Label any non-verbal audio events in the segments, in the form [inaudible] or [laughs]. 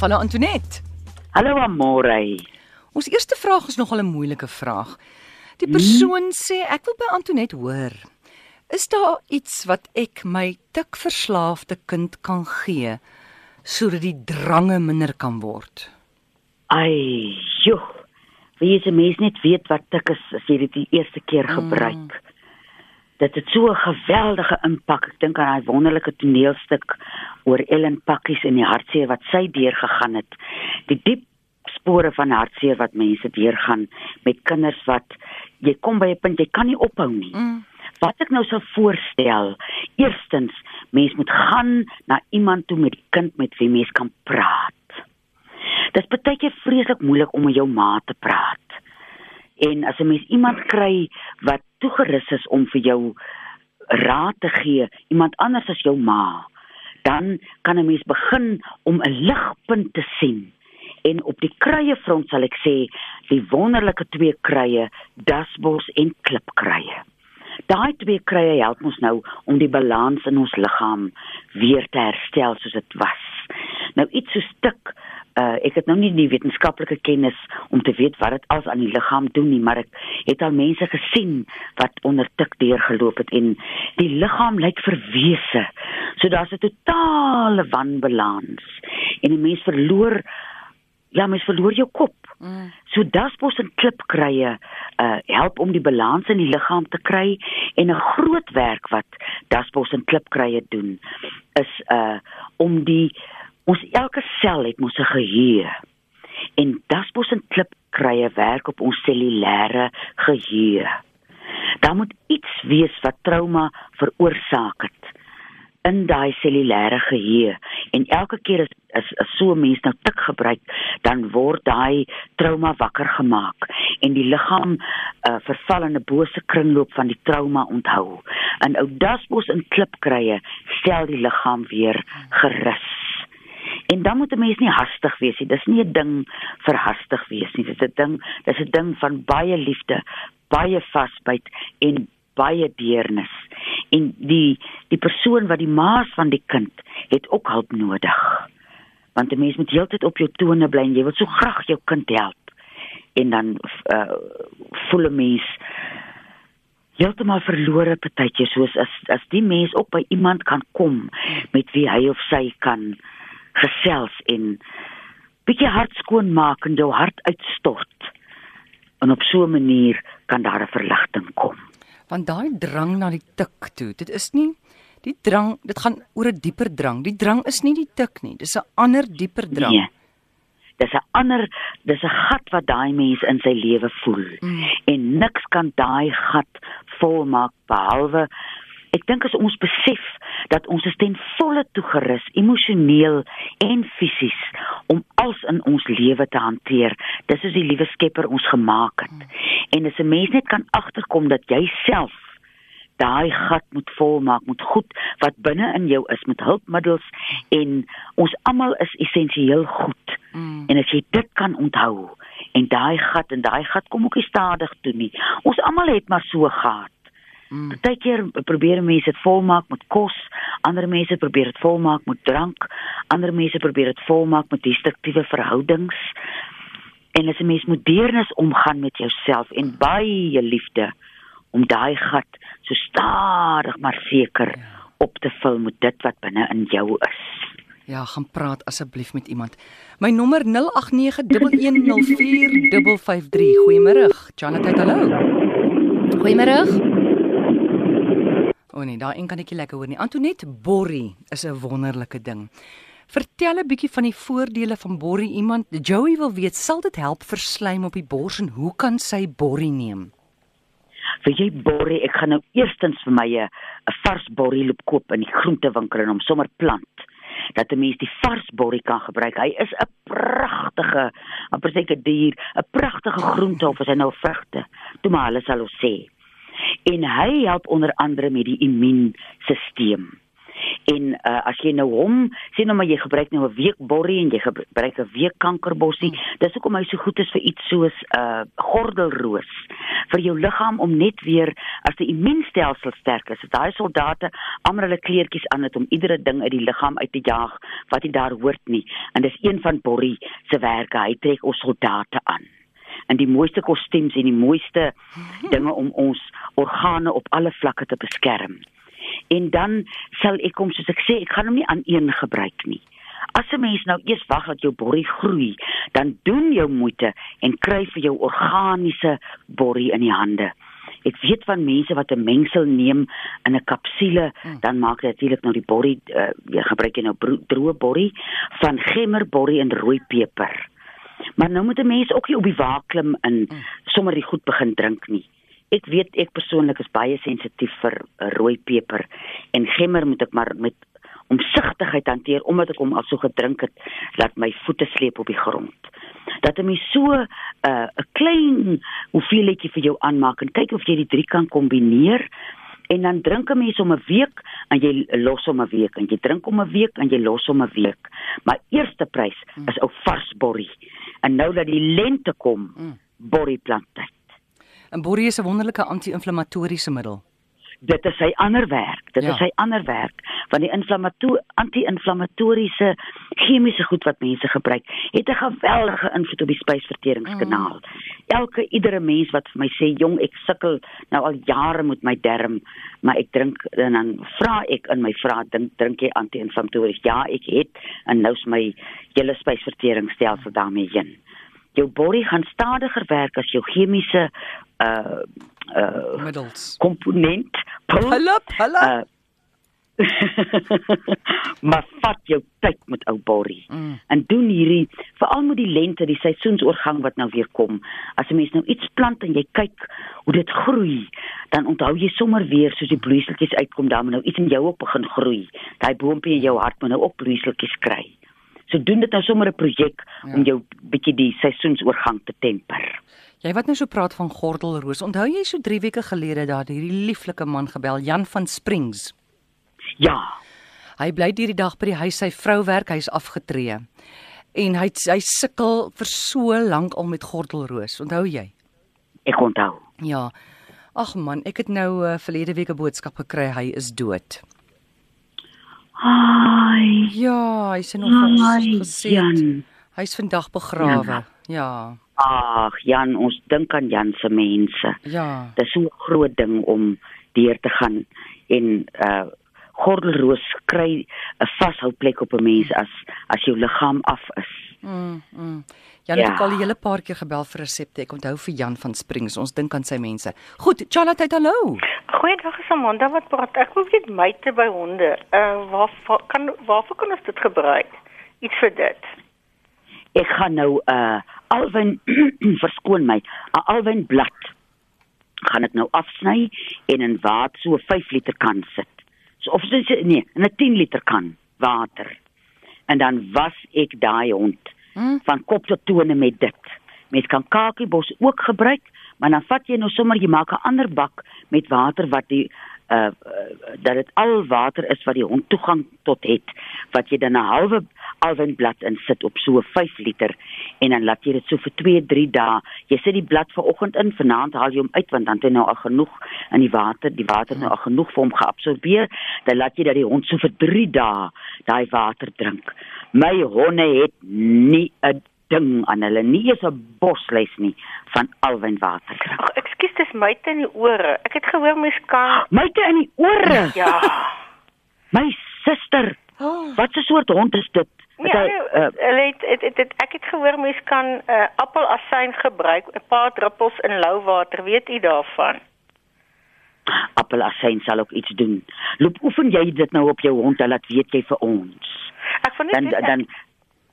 Hallo Antoinette. Hallo Amore. Ons eerste vraag is nogal 'n moeilike vraag. Die persoon hmm. sê ek wil by Antoinette hoor. Is daar iets wat ek my tikverslaafde kind kan gee sodat die drange minder kan word? Ai, joh. Wie se mens net weet wat tik is as jy dit die eerste keer gebruik. Mm. Dit het so 'n geweldige impak. Ek dink aan daai wonderlike toneelstuk oor Ellen Pakkies en die hartseer wat sy deurgegaan het. Die diep spore van hartseer wat mense deurgaan met kinders wat jy kom by 'n punt jy kan nie ophou nie. Mm. Wat ek nou sou voorstel, eerstens, mens moet gaan na iemand toe met die kind met wie mens kan praat. Dit is baie keer vreeslik moeilik om met jou ma te praat. En as 'n mens iemand kry wat toegerus is om vir jou raad te gee, iemand anders as jou ma, dan kan 'n mens begin om 'n ligpunt te sien. En op die kruie front sal ek sê, die wonderlike twee kruie, dasbos en klipkruie. Daai twee kruie help ons nou om die balans in ons liggaam weer te herstel soos dit was. Nou iets so stuk uh, ek het nou nie die wetenskaplike kennis om te weet wat dit als aan die liggaam doen nie, maar ek het al mense gesien wat onder tik deurgeloop het en die liggaam lyk verwese. So daar's 'n totale wanbalans en 'n mens verloor ja, mens verloor jou kop. Mm. So daspos en klipkrye uh help om die balans in die liggaam te kry en 'n groot werk wat daspos en klipkrye doen is uh om die Ons elke sel het mos 'n geheue. En dasbos en klipkrye werk op ons cellulêre geheue. Daar moet iets wees wat trauma veroorsaak het in daai cellulêre geheue en elke keer as as, as so 'n mens nou tik gebruik dan word daai trauma wakker gemaak en die liggaam uh, verval in 'n bose kringloop van die trauma onthou. En ou dasbos en klipkrye stel die liggaam weer gerus. En dan moet 'n mens nie hastig wees nie. Dis nie 'n ding vir hastig wees nie. Dis 'n ding, dis 'n ding van baie liefde, baie vasbyt en baie deernis. En die die persoon wat die maas van die kind het ook hulp nodig. Want 'n mens moet heeltyd op jou tone bly en jy wil so graag jou kind help. En dan uh voel 'n mens heeltemal verlore partytjie soos as as die mens ook by iemand kan kom met wie hy of sy kan gesels en bietjie hart skoon maak en jou hart uitstort. En op so 'n manier kan daar 'n verligting kom. Want daai drang na die tik toe, dit is nie die drang, dit gaan oor 'n dieper drang. Die drang is nie die tik nie, dis 'n ander dieper drang. Nee. Dis 'n ander, dis 'n gat wat daai mens in sy lewe voel. Mm. En niks kan daai gat volmaak behalwe ek dink as ons besef dat ons is ten volle toegerus emosioneel en fisies om alles in ons lewe te hanteer. Dis is die liewe Skepper ons gemaak het. En as 'n mens net kan agterkom dat jy self daai gat moet volmaak met goed wat binne in jou is met hulpmiddels en ons almal is essensieel goed. Mm. En as jy dit kan onthou en daai gat en daai gat kom ook nie stadig toe nie. Ons almal het maar so gehad. Mm. Partykeer probeer mense dit volmaak met kos, ander mense probeer dit volmaak met drank, ander mense probeer dit volmaak met destruktiewe verhoudings. En as 'n mens moet deernis omgaan met jouself en baie liefde om daai gat so stadig maar seker ja. op te vul met dit wat binne in jou is. Ja, gaan praat asseblief met iemand. My nommer 0891104553. Goeiemôre. Jonathan, hallo. Goeiemôre. O oh nee, daai een kan ek lekker hoor nie. Antoinette Borrie is 'n wonderlike ding. Vertel 'n bietjie van die voordele van borrie. Iemand, Joey wil weet, sal dit help verslym op die bors en hoe kan sy borrie neem? Vir jy borrie, ek gaan nou eerstens vir my 'n vars borrie loop koop in die groentewinkel en hom sommer plant dat 'n mens die vars borrie kan gebruik. Hy is 'n pragtige, amper seker dier, 'n pragtige groente of as hy nou vrugte. Toe maar hulle sal ons sê en hy help onder andere met die immuunstelsel. En uh, as jy nou hom sê nou maar jy gebruik nou 'n week borrie en jy gebruik 'n week kankerbossie, mm. dis hoekom hy so goed is vir iets soos 'n uh, gordelroos vir jou liggaam om net weer as die immuunstelsel sterk is. Daai soldate almal hulle kleertjies aan het om iedere ding uit die liggaam uit te jaag wat nie daar hoort nie. En dis een van Borrie se werke. Hy trek ons soldate aan in die mooiste kostuums en die mooiste dinge om ons organe op alle vlakke te beskerm. En dan sal ek kom soos ek sê, ek gaan hom nie aan een gebruik nie. As 'n mens nou eers wag dat jou borrie groei, dan doen jou moeite en kry vir jou organiese borrie in die hande. Ek weet van mense wat 'n mengsel neem in 'n kapsule, hmm. dan maak dit natuurlik nou die borrie, uh, jy gebruik jy nou droë borrie van gemmerborrie en rooi peper. Maar nou moet 'n mens ook nie op die wa klim en hmm. sommer die goed begin drink nie. Ek weet ek persoonlik is baie sensitief vir uh, rooi peper en gemmer moet ek maar met omsigtigheid hanteer omdat ek hom al so gedrink het dat my voete sleep op die grond. Dat 'n mens so 'n uh, klein hoeveelheidjie vir jou aanmaak en kyk of jy die drie kan kombineer en dan drink 'n mens om 'n week en jy los hom 'n week en jy drink om 'n week en jy los hom 'n week. Maar eerste prys is ou vars borrie. En nou dat die lente kom, mm. borrie planttyd. En borrie is 'n wonderlike anti-inflammatoriese middel dit is sy ander werk. Dit ja. is sy ander werk van die inflammatoriese anti-inflammatoriese chemiese goed wat mense gebruik. Het 'n geweldige invloed op die spysverteringskanaal. Mm. Elke iedere mens wat vir my sê, "Jong, ek sukkel nou al jare met my darm, maar ek drink en dan vra ek in my vra dink drink jy anti-inflammatories?" Ja, ek het en nou's my hele spysverteringsstelsel daarmee heen. Jou body gaan stadiger werk as jou chemiese uh uh middels komponent Hallo, hallo. Uh, maar vat jou tyd met ou Borrie. Mm. En doen hierdie veral met die lente, die seisoensoorgang wat nou weer kom. As 'n mens nou iets plant en jy kyk hoe dit groei, dan onthou jy sommer weer soos die bloeiseltjies uitkom, dan moet nou iets in jou ook begin groei. Daai boontjie in jou hart moet nou ook bloeiseltjies kry. So doen dit nou sommer 'n projek ja. om jou bietjie die seisoensoorgang te temper. Jy wat nou so praat van gordelroos. Onthou jy so 3 weke gelede dat hierdie lieflike man gebel, Jan van Springs? Ja. Hy bly hierdie dag by die huis, sy vrou werk, hy's afgetree. En hy hy sukkel vir so lank al met gordelroos. Onthou jy? Ek onthou. Ja. Ag man, ek het nou uh, verlede week 'n boodskap gekry hy is dood. Ai. Ja, hy's nog gesê. Hy's vandag begrawe. Ja. ja. Ag Jan, ons dink aan Jan se mense. Ja. Dis so 'n groot ding om deur te gaan en uh gordelroos kry 'n vashou plek op 'n mens as as jou liggaam af is. Mm. mm. Jan ja. het al 'n hele paar keer gebel vir resepte. Ek onthou vir Jan van Springs. Ons dink aan sy mense. Goed, Charlotte, hallo. Goeiedag, Samanda. Wat praat? Ek wil net myte by honde. Uh waar kan waarvoor kan ons dit gebruik? Iets vir dit. Ek gaan nou uh alwyn [clears throat] verskoon my, 'n alwyn blad gaan ek nou afsny en in water so 5 liter kan sit. So of dis nee, in 'n 10 liter kan water. En dan was ek daai hond hmm? van kop tot tone met dit. Mens kan kakiebos ook gebruik, maar dan vat jy nou sommer jy maak 'n ander bak met water wat die uh, uh dat dit al water is wat die hond toegang tot het wat jy dan 'n halwe alwynblad in sit op so 5 liter en dan laat jy dit so vir 2 3 dae jy sit die blad vanoggend in vanaand haal jy hom uit want dan het hy nou al genoeg in die water die water nou al genoeg vir hom geabsorbeer dan laat jy dat die hond so vir 3 dae daai water drink. My honde het nie 'n ding aan hulle nie eens 'n bosles nie van alwynwater. Ag, ekskuus, dis myte in die ore. Ek het gehoor mens kan myte in die ore. Ja. My suster. Oh. Wat 'n soort hond is dit? Ja, uh, het, het, het, het, ek het gehoor mens kan uh, appelasyn gebruik, 'n paar druppels in lou water, weet u daarvan? Appelasyn sal ook iets doen. Loop oefen jy dit nou op jou hond, laat weet jy vir ons. Ek vind dit dan, dan Ek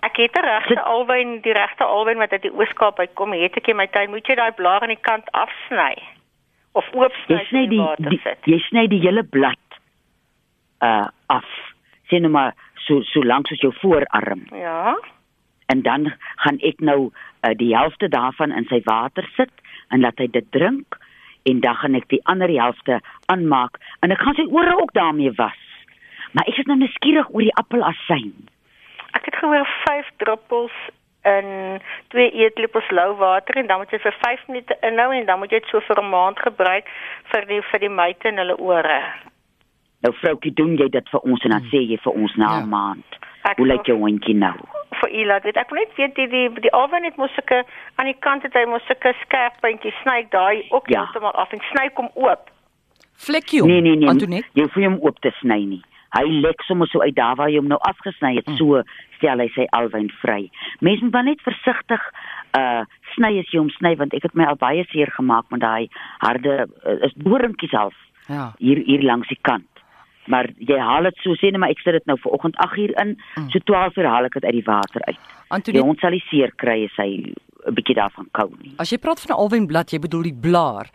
het 'n regte alwyn, die regte alwyn wat uit die Ooskaap uitkom. Het ek in my tuin, moet jy daai blaar aan die kant afsny of oopsny jy sny die, die jy sny die hele blad uh af. Sien nou maar so so lank soos jou voorarm. Ja. En dan gaan ek nou uh, die helfte daarvan in sy water sit en laat hy dit drink en dan gaan ek die ander helfte aanmaak en ek gaan sy ore ook daarmee was. Maar ek is nou nuuskierig oor die appelasyn. Ek het gehoor 5 druppels in 2 eetlepels lou water en dan moet jy vir 5 minute inhou en dan moet jy dit so vir 'n maand gebruik vir die vir die myte in hulle ore. Nou vroutjie, doen jy dit vir ons en dan sê jy vir ons na 'n Ja. maand. Ek Hoe lyk jou hondjie nou? vir u laat weet. Ek wil net weet die die die alwen het mos sulke aan die kant het hy mos sulke skerp puntjies sny daai ook Ja. heeltemal af en sny kom oop. Vlekkie. Nee nee nee. Antoinette. Jy hoef hom oop te sny nie. Hy lek sommer so uit daar waar jy hom nou afgesny het, so stel hy sy alwyn vry. Mense moet maar net versigtig uh sny as jy hom sny want ek het my al baie seer gemaak met daai harde uh, is doringkies half Ja. hier hier langs die kant. Maar jy haal dit so sê net maar ek sit dit nou vir oggend 8 uur in, so 12 uur haal ek dit uit die water uit. Die Antoinette, hond sal nie seer kry as hy 'n bietjie daarvan kou nie. as jy praat van 'n alwenblad, jy bedoel die blaar.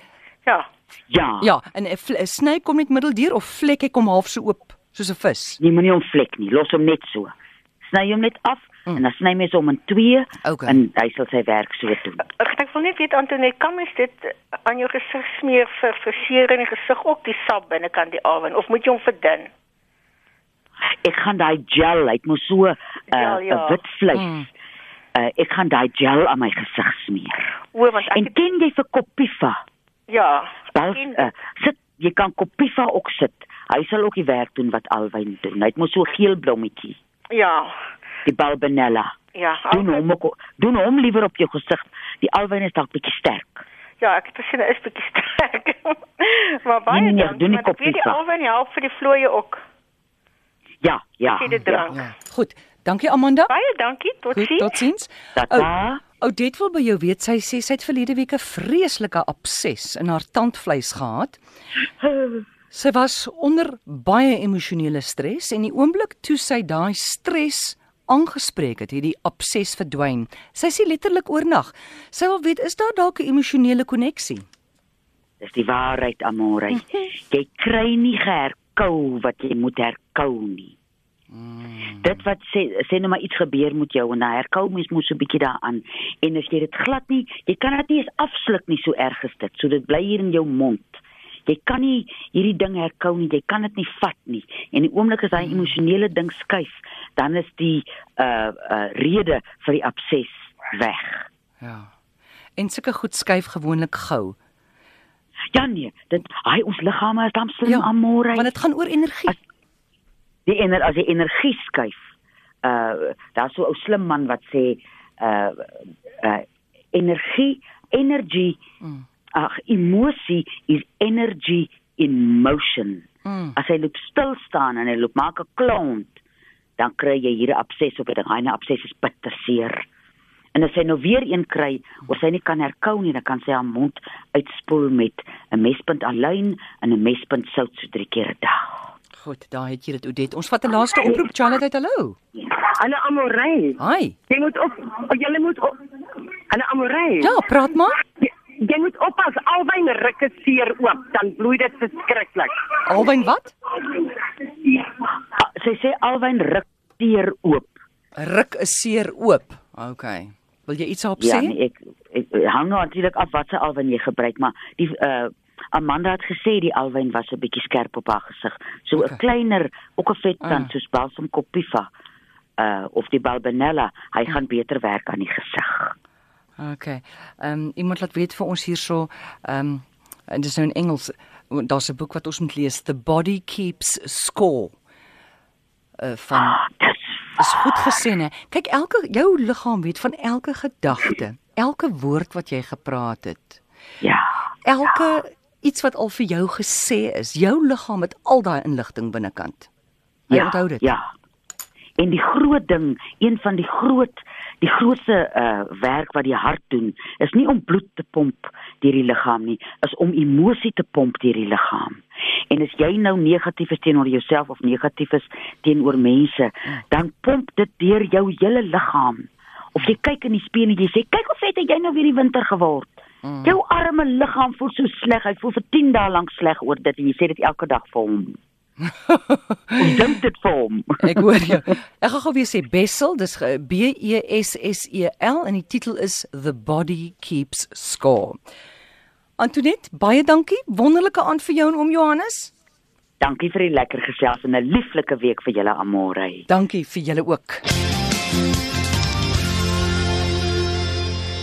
Ja. Ja. Ja, en 'n sny kom net middeldeur of vlek hy kom half so oop soos 'n vis. Jy moenie hom vlek nie, los hom net so. Sny hom net af Mm. en dan sny mens hom in twee Okay. en hy sal sy werk so doen. Ek ek wil net weet Antoinette, kan mens dit aan jou gesig smeer vir verseer in die gesig ook die sap binnekant die alwen of moet jy hom verdun? Ek gaan daai gel, hy het mos so 'n uh, Ja, wit vleis. Mm. Uh, ek gaan daai gel aan my gesig smeer. O, want ek En ken jy vir Kopifa? ja. Wel, ken uh, sit jy kan Kopifa ook sit. Hy sal ook die werk doen wat Alwyn doen. Hy het mos so geel blommetjie, Ja. die Balbenella. Ja. Doen Alwyn- hom ook, doen hom liewer op jou gesig. Die Alwyn is dalk bietjie sterk. Ja, ek het gesien hy is bietjie sterk. [laughs] maar baie Nee, nee, doen nie die koppies af. alwen help vir die vlooie ook. Ja, ja. Jy dit ja. drank. Ja. Goed. Dankie Amanda. Baie dankie. Goed, Totsiens. totsiens. Tata. Oudet wil by jou weet sy sê sy het verlede week 'n vreeslike abses in haar tandvleis gehad. [laughs] Sy was onder baie emosionele stres en die oomblik toe sy daai stres aangespreek het, het die abses verdwyn. Sy sê letterlik oornag. Sy wil weet is daar dalk 'n emosionele koneksie? Dis die waarheid, Amore. [laughs] Jy kry nie geherkou wat jy moet herkou nie. Dit wat sê sê nou maar iets gebeur met jou en dan herkou mens moet so 'n bietjie daaraan. En as jy dit glad nie, jy kan dit nie eens afsluk nie so erg is dit. So dit bly hier in jou mond. Jy kan nie hierdie ding herkou nie. Jy kan dit nie vat nie. En die oomblik as daai emosionele ding skuif, dan is die uh uh rede vir die abses weg. Ja. En sulke goed skuif gewoonlik gou. Ja nee, dit hy ons liggame is dan slim Ja, Amore. Want dit gaan oor energie. As- die ener as die energie skuif. Uh daar's so 'n ou slim man wat sê uh uh energie energy Mm. Ag emosie is energy in motion. Mm. As hy loop stil staan en hy loop maak 'n klont, dan kry jy hier 'n abses op 'n ding. Hy 'n abses is bitter seer. En as hy nou weer een kry, of hy nie kan herkou nie, dan kan sy haar mond uitspoel met 'n mespunt aluin en 'n mespunt sout so drie keer 'n dag. Goed, daar het jy dit Oudet. Ons vat 'n laaste oproep Charlotte uit hallo. Hallo Amorey. Hi. Jy moet op oh, jy moet op Hallo Amorey. Ja, praat maar. Jy, jy moet oppas rukke seer oop, dan bloei dit verskriklik. Alwyn wat? Ah, Sy sê alwyn ruk teer oop. Ruk 'n seer oop. OK. Wil jy iets daarop Ja, sê? nee, ek ek hang nou natuurlik af wat se alwyn jy gebruik, maar die uh Amanda het gesê die alwyn was 'n bietjie skerp op haar gesig. So 'n Okay. kleiner, ook 'n vet kant Ah. soos balsam kopifa uh of die balbenella, hy gaan beter werk aan die gesig. OK. Ehm um, iemand laat weet vir ons hierso ehm um, en dis nou in Engels. Daar's 'n boek wat ons moet lees, The Body Keeps Score. Uh van Ah, is goed gesê hè. Kyk elke jou liggaam weet van elke gedagte, elke woord wat jy gepraat het. ja. Elke iets wat al vir jou gesê is. Jou liggaam het al daai inligting binnekant. Jy ja, onthou dit. Ja. En die groot ding, een van die groot die grootste uh werk wat die hart doen, is nie om bloed te pomp deur die liggaam nie, is om emosie te pomp deur die liggaam. En as jy nou negatief is teenoor jouself of negatief is teenoor mense, dan pomp dit deur jou hele liggaam. Of jy kyk in die spieël en jy sê, "Kyk hoe vet het jy nou weer die winter geword." Mm. Jou arme liggaam voel so sleg. Hy voel vir 10 dae lank sleg oor dit en jy sê dit elke dag vir hom. Hoe dink dit vir hom? [laughs] Ek hoor jou. Ek gaan gou weer sê Bessel, dis B E S S E L en die titel is The Body Keeps Score. Antoinette, baie dankie. Wonderlike aand vir jou en oom Johannes. Dankie vir die lekker gesels en 'n lieflike week vir julle Amore. Dankie vir julle ook.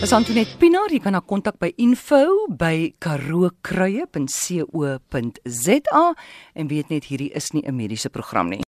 Dis Antoinette Pinaar, jy kan haar kontak by info@karookruie.co.za en weet net hierdie is nie 'n mediese program nie.